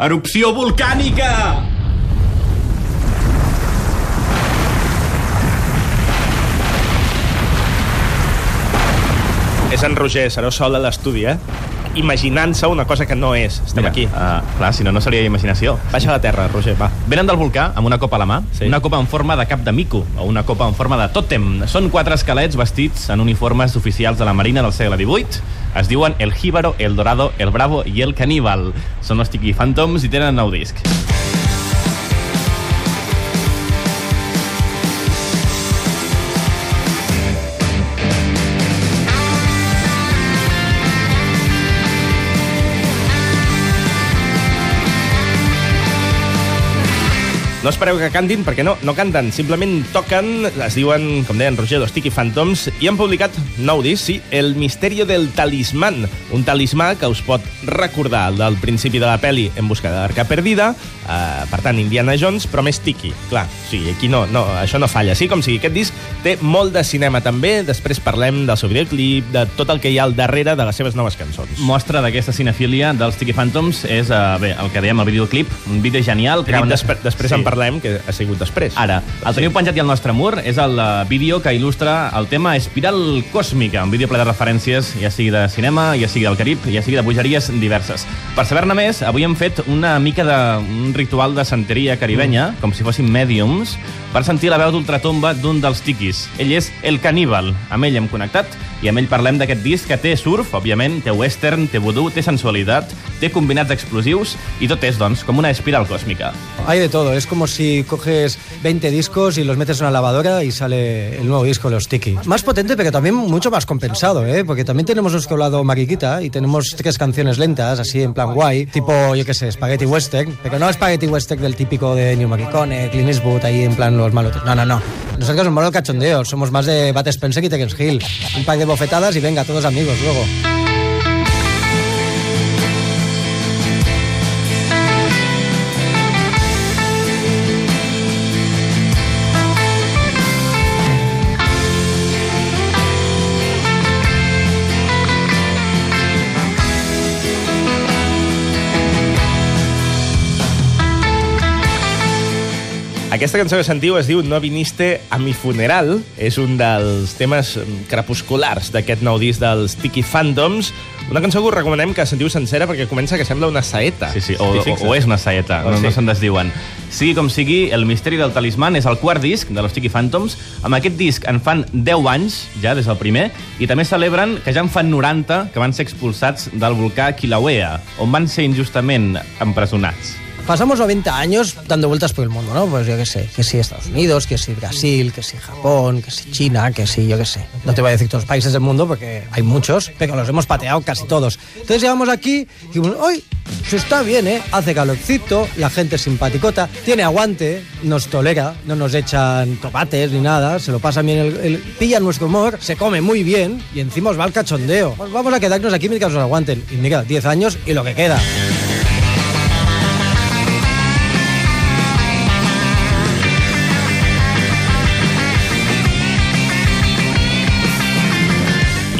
Erupció volcànica! És en Roger, serà sol a l'estudi, eh? Imaginant-se una cosa que no és. Estem Mira, aquí. Uh, clar, si no, no seria imaginació. Baixa a la terra, Roger, va. Venen del volcà amb una copa a la mà, Sí. una copa en forma de cap de mico o una copa en forma de tòtem. Són quatre esquelets vestits en uniformes oficials de la Marina del segle XVIII. Es diuen el Jíbaro, el Dorado, el Bravo i el Caníbal. Són els Tiki Phantoms i tenen nou disc. No espereu que cantin, perquè no, no canten, simplement toquen, es diuen, com deien Roger, los Tiki Phantoms, i han publicat nou disc, sí, El misterio del talismán, un talismà que us pot recordar el del principi de la peli En busca de l'arca perdida, eh, per tant, Indiana Jones, però més tiki, clar, sí, aquí no, no, això no falla, sí, com sigui, aquest disc té molt de cinema també, després parlem del seu videoclip, de tot el que hi ha al darrere de les seves noves cançons. Mostra d'aquesta cinefília dels Tiki Phantoms és, uh, bé, el que dèiem, el videoclip, un vídeo genial. Que acaben de- després, després en parlem, que ha sigut després. Ara, el teniu penjat i al nostre mur és el uh, vídeo que il·lustra el tema Espiral Còsmica, un vídeo ple de referències, ja sigui de cinema, ja sigui del Carib, ja sigui de bogeries diverses. Per saber-ne més, avui hem fet una mica de un ritual de santeria caribenya, com si fossin mèdiums, per sentir la veu d'ultratomba d'un dels tiquis. Ell és el caníbal. Amb ell hem connectat i amb ell parlem d'aquest disc que té surf, òbviament, té western, té voodoo, té sensualitat, té combinats explosius i tot és, doncs, com una espiral còsmica. Hay de todo, es como si coges 20 discos y los metes en una lavadora y sale el nuevo disco, los Tiki. Más potente, pero también mucho más compensado, ¿eh? porque también tenemos nuestro lado mariquita y tenemos tres canciones lentas, así en plan guay, tipo, yo qué sé, Spaghetti Western, pero no Spaghetti Western del típico de New Morricone, Clint Eastwood, ahí en plan los malotes. No, no, no. Nosotros somos el cachondeo, somos más de Bat Spencer y Terence Hill. Un par de bofetadas y venga, todos amigos luego. Aquesta cançó que sentiu es diu No viniste a mi funeral. És un dels temes mm, crepusculars d'aquest nou disc dels Tiki Phantoms. Una cançó que us recomanem que sentiu sencera perquè comença que sembla una saeta. Sí, sí, o, o, o és una saeta, Oh, no, sí. no se'n desdiuen. Sigui com sigui, El misteri del talismán és el quart disc de los Tiki Phantoms. Amb aquest disc en fan 10 anys, ja des del primer, i també celebren que ja en fan 90 que van ser expulsats del volcà Kilauea, on van ser injustament empresonats. Pasamos 90 años dando vueltas por el mundo, ¿no? Pues yo qué sé, que si Estados Unidos, que si Brasil, que si Japón, que si China, que si yo qué sé. No te voy a decir todos los países del mundo porque hay muchos, pero los hemos pateado casi todos. Entonces llegamos aquí y dijimos, ¡ay! Se está bien, ¿eh? Hace calorcito, la gente simpaticota, tiene aguante, nos tolera, no nos echan tomates ni nada, se lo pasan bien, el, pillan nuestro humor, se come muy bien y encima os va el cachondeo. Pues vamos a quedarnos aquí mientras nos aguanten. Y mira, 10 años y lo que queda.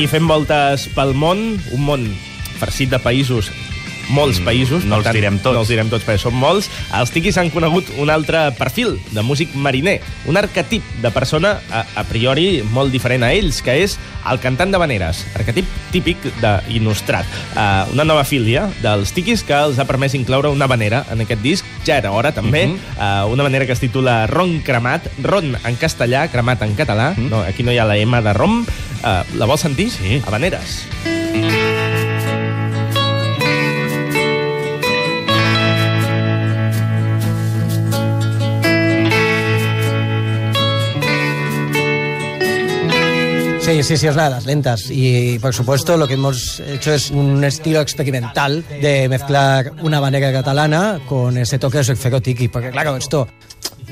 I fem voltes pel món, un món farcit de països molts països. Mm, no per els direm tots. No els direm tots, perquè són molts. Els tiquis han conegut un altre perfil de músic mariner, un arquetip de persona a, a priori molt diferent a ells, que és el cantant de veneres, arquetip típic d'Inostrat. Uh, una nova filia dels tiquis que els ha permès incloure una venera en aquest disc. Ja era hora, també. Uh. -huh. uh, una manera que es titula Ron Cremat, Ron en castellà, cremat en català. Mhm. No, aquí no hi ha la M de rom. Uh, la vols sentir? Sí. A veneres. Sí, sí, sí, es una de las lentas. Y por supuesto lo que hemos hecho es un estilo experimental de mezclar una manera catalana con ese toque de surfero tiki. Porque claro, esto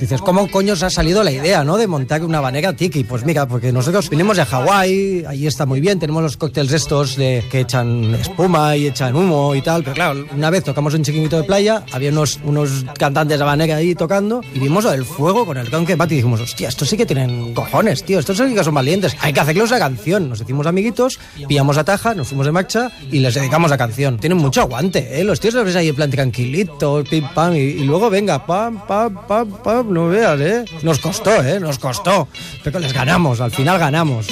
Dices, ¿cómo coño os ha salido la idea, no? De montar una banera tiki. Pues mira, porque nosotros vinimos de Hawái, ahí está muy bien, tenemos los cócteles estos de que echan espuma y echan humo y tal, pero claro, una vez tocamos un chiquinito de playa, había unos, unos cantantes de banera ahí tocando y vimos el fuego con el que bat y dijimos, hostia, estos sí que tienen cojones, tío, estos sí que son valientes, hay que hacerles una canción. Nos hicimos amiguitos, pillamos a Taja, nos fuimos de marcha y les dedicamos la canción. Tienen mucho aguante, ¿eh? Los tíos los ves ahí en plan tranquilito, pim pam, y, y luego venga, pam, pam, pam, pam, no veas, ¿eh? Nos costó, ¿eh? Nos costó, pero les ganamos, al final ganamos.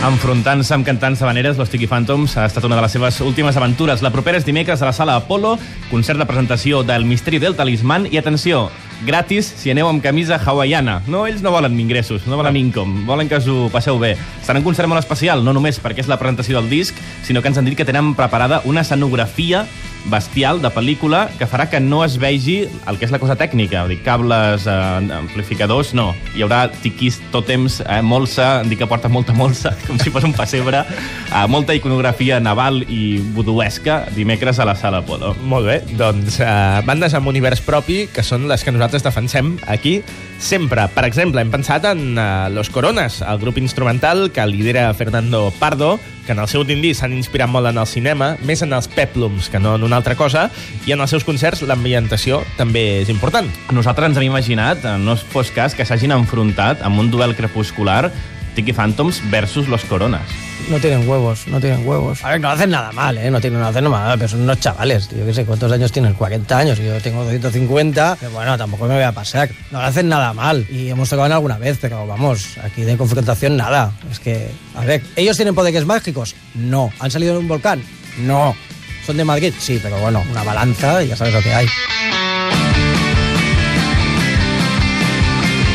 Enfrontant-se amb cantants habaneres, los Tiki Phantoms ha estat una de les seves últimes aventures. La propera és dimecres a la sala Apolo, concert de presentació del Misteri del Talisman i, atenció, gratis si aneu amb camisa hawaiana. No, ells no volen ingressos, no volen income, volen que us ho passeu bé. Serà un concert molt especial, no només perquè és la presentació del disc, sinó que ens han dit que tenen preparada una escenografia bestial de pel·lícula que farà que no es vegi el que és la cosa tècnica, dir, cables, eh, amplificadors, no. Hi haurà tiquis, tòtems, eh, molsa, dir que porta molta molsa, com si fos un pessebre, eh, molta iconografia naval i buduesca dimecres a la sala Apolo. Molt bé, doncs uh, bandes amb univers propi, que són les que nosaltres defensem aquí sempre. Per exemple, hem pensat en uh, Los Coronas, el grup instrumental que lidera Fernando Pardo, que en el seu disc s'han inspirat molt en el cinema, més en els peplums que no en una altra cosa, i en els seus concerts l'ambientació també és important. Nosaltres ens hem imaginat, eh, no fos cas, que s'hagin enfrontat amb un duel crepuscular Tiki Phantoms versus Los Coronas. No tienen huevos, no tienen huevos. A ver, no hacen nada mal, ¿eh? No, tienen, no hacen nada mal, pero son unos chavales. Yo qué sé, ¿cuántos años tienen? 40 años. Yo tengo 250. Pero bueno, tampoco me voy a pasar. No hacen nada mal. Y hemos tocado alguna vez, pero vamos, aquí de confrontación nada. Es que, a ver, ¿ellos tienen poderes mágicos? No. ¿Han salido de un volcán? No. ¿Son de Madrid? Sí, pero bueno, una balanza y ya sabes lo que hay.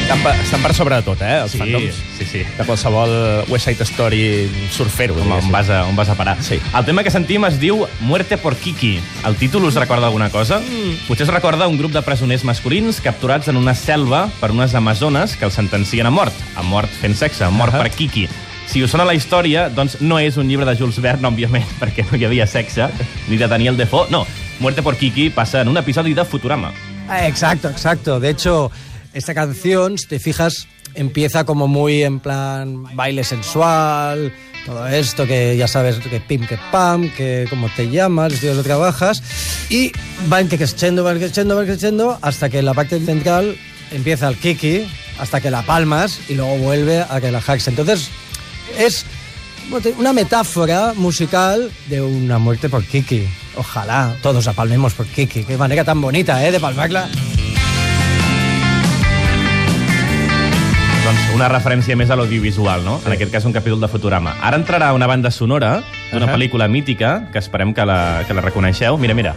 Estan per, estan per sobre de tot, eh, els Sí, fandoms. sí, sí. De qualsevol West Side Story surfer-ho. On, on, vas a, on vas a parar. Sí. El tema que sentim es diu Muerte por Kiki. El títol us recorda alguna cosa? Mm. Potser us recorda un grup de presoners masculins capturats en una selva per unes amazones que els sentencien a mort. A mort fent sexe, a mort Ahà. per Kiki. Si us sona la història, doncs no és un llibre de Jules Verne, òbviament, perquè no hi havia sexe, ni de Daniel Defoe. No, Muerte por Kiki passa en un episodi de Futurama. Ah, Exacto, exacto. De hecho, esta canción, si te fijas, empieza como muy en plan baile sensual, todo esto que ya sabes, que pim, que pam, que cómo te llamas, estilo que trabajas, y va creciendo, va creciendo, va creciendo, hasta que en la parte central empieza el kiki, hasta que la palmas y luego vuelve a que la hacks. Entonces, es una metáfora musical de una muerte por Kiki. Ojalá todos apalmemos por Kiki. Qué manera tan bonita, ¿eh? De palmarla. Doncs una referència més a l'audiovisual, no? Sí. En aquest cas un capítol de Futurama. Ara entrarà una banda sonora d'una uh. -huh. pel·lícula mítica que esperem que la, que la reconeixeu. Mira, mira.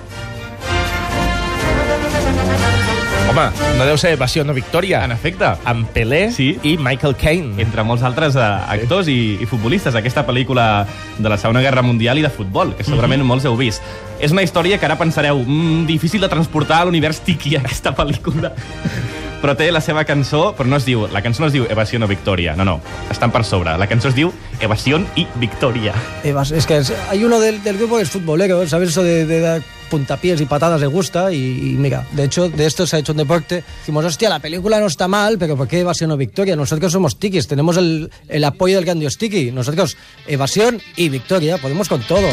Home, no deu ser Evasió no Victòria. En efecte, Amb Pelé Sí. i Michael Caine. entre molts altres eh, actors i, i futbolistes, aquesta pel·lícula de la Segona Guerra Mundial i de futbol, que segurament molts heu vist. És una història que ara pensareu, mm, difícil de transportar a l'univers tiki, aquesta pel·lícula. Però té la seva cançó, però no es diu, la cançó no es diu Evasió o Victòria, no, no, estan per sobre. La cançó es diu Evasió i Victòria. Evas- Es que hay uno del, del grupo que es futbolero, ¿sabes? Eso de, de dar puntapiés y patadas le gusta y, y mira, de hecho, de esto se ha hecho un deporte. Decimos, hostia, la película no está mal, pero ¿por qué evasión o victoria? Nosotros somos tikis, tenemos el, el apoyo del Candios Tiki. Nosotros, evasión y victoria, podemos con todo.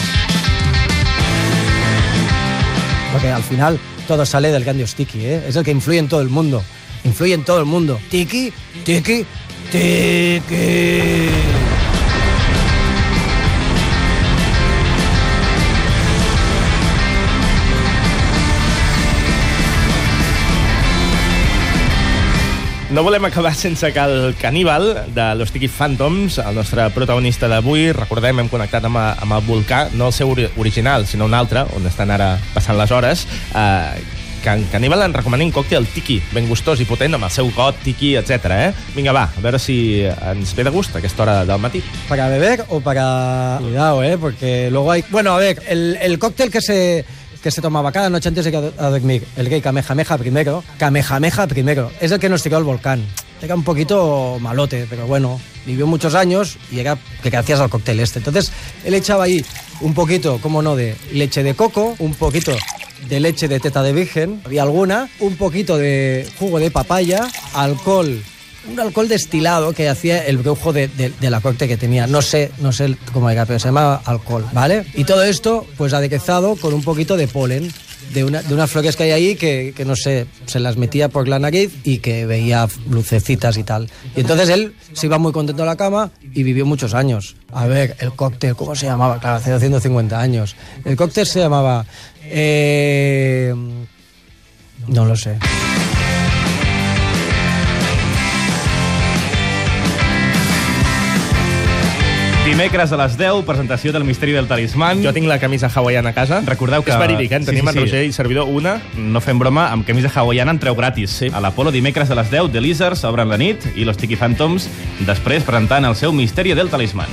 Porque al final todo sale del Candios Tiki, ¿eh? Es el que influye en todo el mundo. Influye en todo el mundo. Tiki, tiki, tiki. No volem acabar sense que el caníbal de Los Tiki Phantoms, el nostre protagonista d'avui, recordem, hem connectat amb, amb el volcà, no el seu ori original, sinó un altre, on estan ara passant les hores, eh, que en Caníbal en recomana un còctel tiki, ben gustós i potent, amb el seu got, tiki, etc. Eh? Vinga, va, a veure si ens ve de gust a aquesta hora del matí. ¿Para beber o para...? Cuidado, ¿eh? Porque luego hay... Bueno, a ver, el, el cóctel que se, que se tomaba cada noche antes de ir a dormir, el rey Kamehameha primero, Kamehameha primero, es el que nos tiró el volcán. Era un poquito malote, pero bueno, vivió muchos años y era que gracias al cóctel este. Entonces, él echaba ahí un poquito, como no, de leche de coco, un poquito de leche de teta de virgen, había alguna, un poquito de jugo de papaya, alcohol un alcohol destilado que hacía el brujo de, de, la corte que tenía. No sé, no sé cómo era, pero se llama alcohol, ¿vale? Y todo esto, pues adequezado con un poquito de polen. De, una, de unas flores que hay ahí que, que, no sé, se las metía por la nariz y que veía lucecitas y tal. Y entonces él se iba muy contento a la cama y vivió muchos años. A ver, el cóctel, ¿cómo se llamaba? Claro, hace 150 años. El cóctel se llamaba... Eh, no lo sé. Dimecres a les 10, presentació del Misteri del Talismán. Jo tinc la camisa hawaiana a casa. Recordeu que... És verídic, eh? En tenim sí, sí, en Roger i servidor una. No fem broma, amb camisa hawaiana entreu gratis. Sí. A l'Apolo dimecres a les 10, The Lizards obren la nit i los Tiki Phantoms després presentant el seu Misteri del Talismán.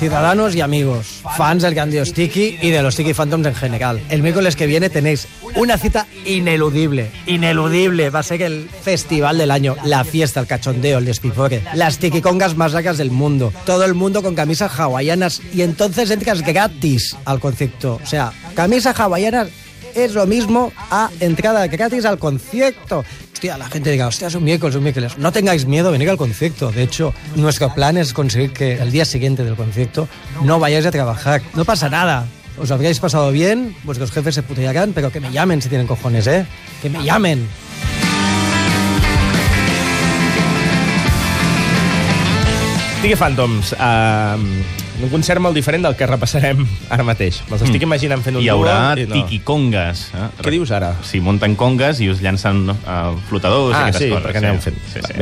Ciudadanos y amigos, fans del Candios Tiki y de los Tiki Phantoms en general. El miércoles que viene tenéis una cita ineludible, ineludible. Va a ser el festival del año, la fiesta, el cachondeo, el despifoque, las tikicongas más ricas del mundo. Todo el mundo con camisas hawaianas y entonces entras gratis al concierto. O sea, camisas hawaianas es lo mismo a entrada gratis al concierto. La gente diga, hostia, es un miércoles, un miércoles. No tengáis miedo, venir al concierto. De hecho, nuestro plan es conseguir que el día siguiente del concierto no vayáis a trabajar. No pasa nada. Os habréis pasado bien, vuestros jefes se putearán, pero que me llamen si tienen cojones, ¿eh? Que me llamen. Tiki Phantoms, uh, un concert molt diferent del que repassarem ara mateix. Me'ls estic imaginant fent un Hi haurà duo i no. tikicongas. Eh? Què dius ara? Sí, munten congas i us llancen uh, flotadors i Ah, aquestes sí, coses. perquè anem fent. Sí, sí.